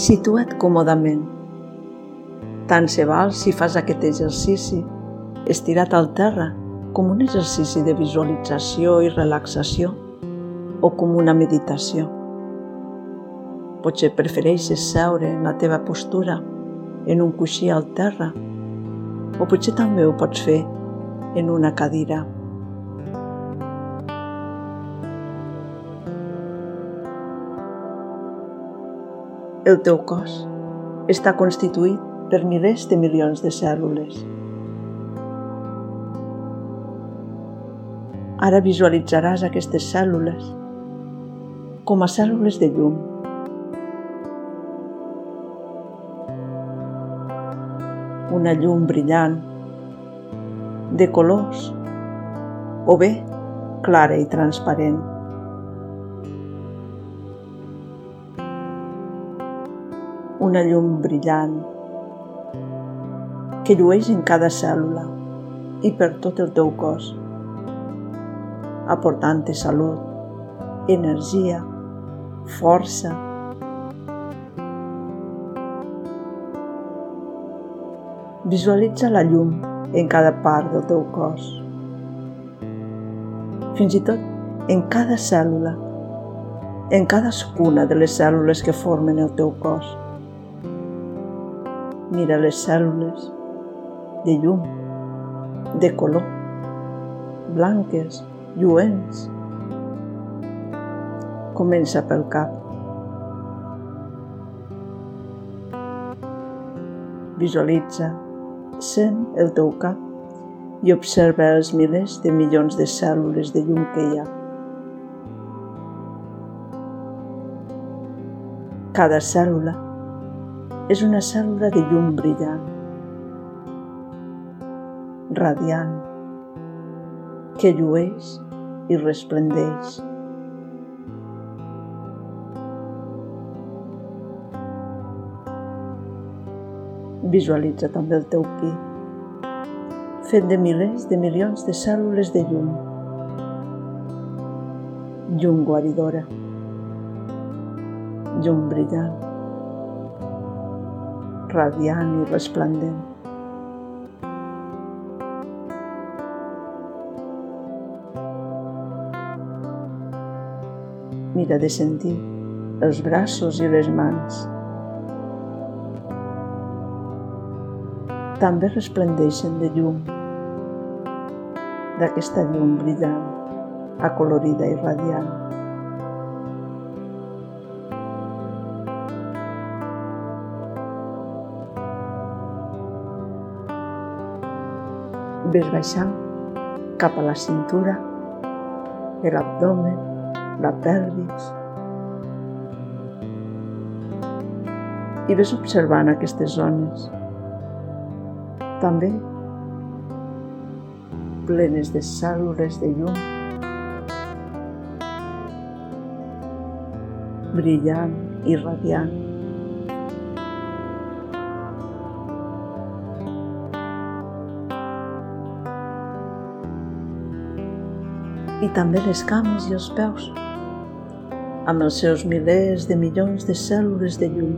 Situa't còmodament. Tant se val si fas aquest exercici estirat al terra com un exercici de visualització i relaxació o com una meditació. Potser prefereixes seure en la teva postura en un coixí al terra o potser també ho pots fer en una cadira. El teu cos està constituït per milers de milions de cèl·lules. Ara visualitzaràs aquestes cèl·lules com a cèl·lules de llum. Una llum brillant, de colors, o bé clara i transparent. Una llum brillant que llueix en cada cèl·lula i per tot el teu cos aportant-te salut, energia, força. Visualitza la llum en cada part del teu cos. Fins i tot en cada cèl·lula, en cadascuna de les cèl·lules que formen el teu cos. Mira les cèl·lules de llum, de color, blanques, lluents. Comença pel cap. Visualitza, sent el teu cap i observa els milers de milions de cèl·lules de llum que hi ha. Cada cèl·lula és una cèl·lula de llum brillant, radiant, que llueix i resplendeix. Visualitza també el teu pit, fet de milers de milions de cèl·lules de llum. Llum guaridora. Llum brillant. Radiant i resplendent. Mira de sentir els braços i les mans. També resplendeixen de llum, d'aquesta llum brillant, acolorida i radiant. Ves baixant cap a la cintura, l'abdomen, la pelvis. I ves observant aquestes zones. També plenes de cèl·lules de llum, brillant i radiant. I també les cames i els peus amb els seus milers de milions de cèl·lules de llum.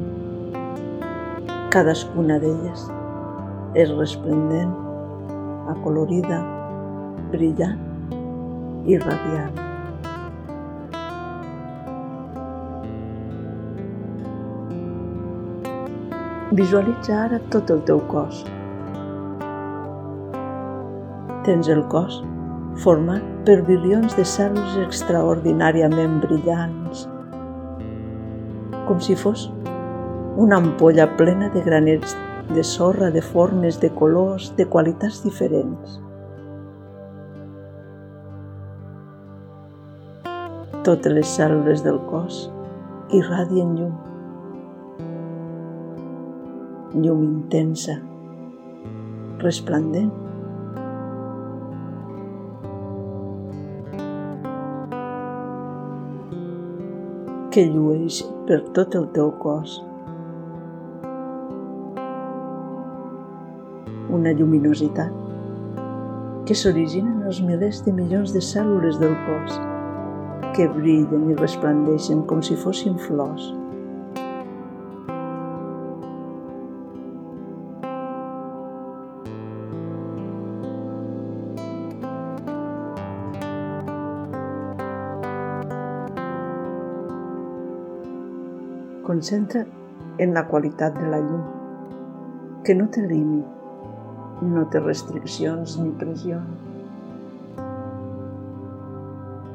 Cadascuna d'elles és resplendent, acolorida, brillant i radiant. Visualitza ara tot el teu cos. Tens el cos format per bilions de cèl·lules extraordinàriament brillants, com si fos una ampolla plena de granets de sorra de formes, de colors, de qualitats diferents. Totes les cèl·lules del cos irradien llum. Llum intensa, resplendent que llueix per tot el teu cos. Una lluminositat que s'origina en els milers de milions de cèl·lules del cos que brillen i resplendeixen com si fossin flors. Concentra't en la qualitat de la llum, que no té límit, no té restriccions ni pressions.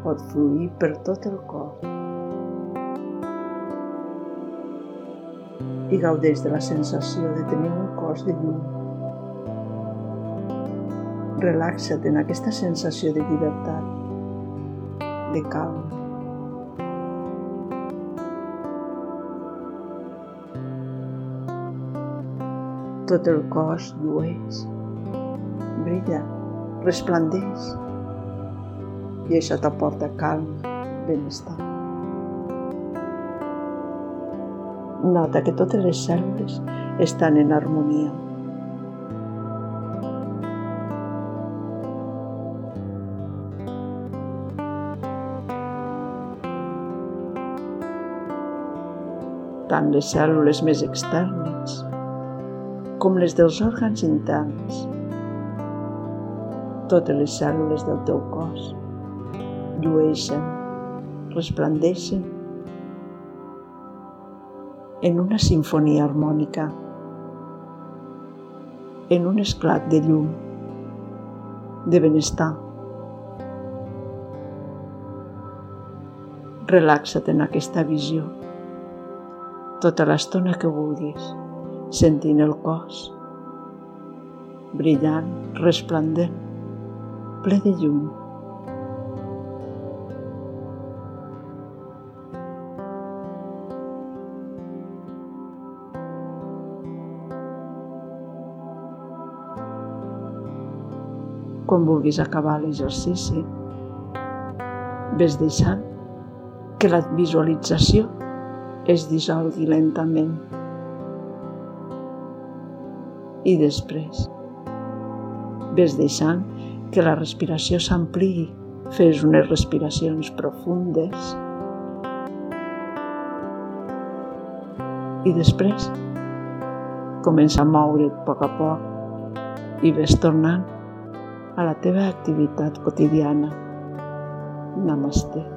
Pot fluir per tot el cos i gaudeix de la sensació de tenir un cos de llum. Relaxa't en aquesta sensació de llibertat, de calma. Tot el cos llueix, brilla, resplendeix i això t'aporta calma, benestar. Nota que totes les cèl·lules estan en harmonia. Tant les cèl·lules més externes com les dels òrgans interns. Totes les cèl·lules del teu cos llueixen, resplendeixen en una sinfonia harmònica, en un esclat de llum, de benestar. Relaxa't en aquesta visió tota l'estona que vulguis, sentint el cos, brillant, resplendent, ple de llum. quan vulguis acabar l'exercici. Ves deixant que la visualització es dissolgui lentament. I després ves deixant que la respiració s'ampliï. Fes unes respiracions profundes. I després comença a moure't a poc a poc i ves tornant a la teva activitat quotidiana. Namaste.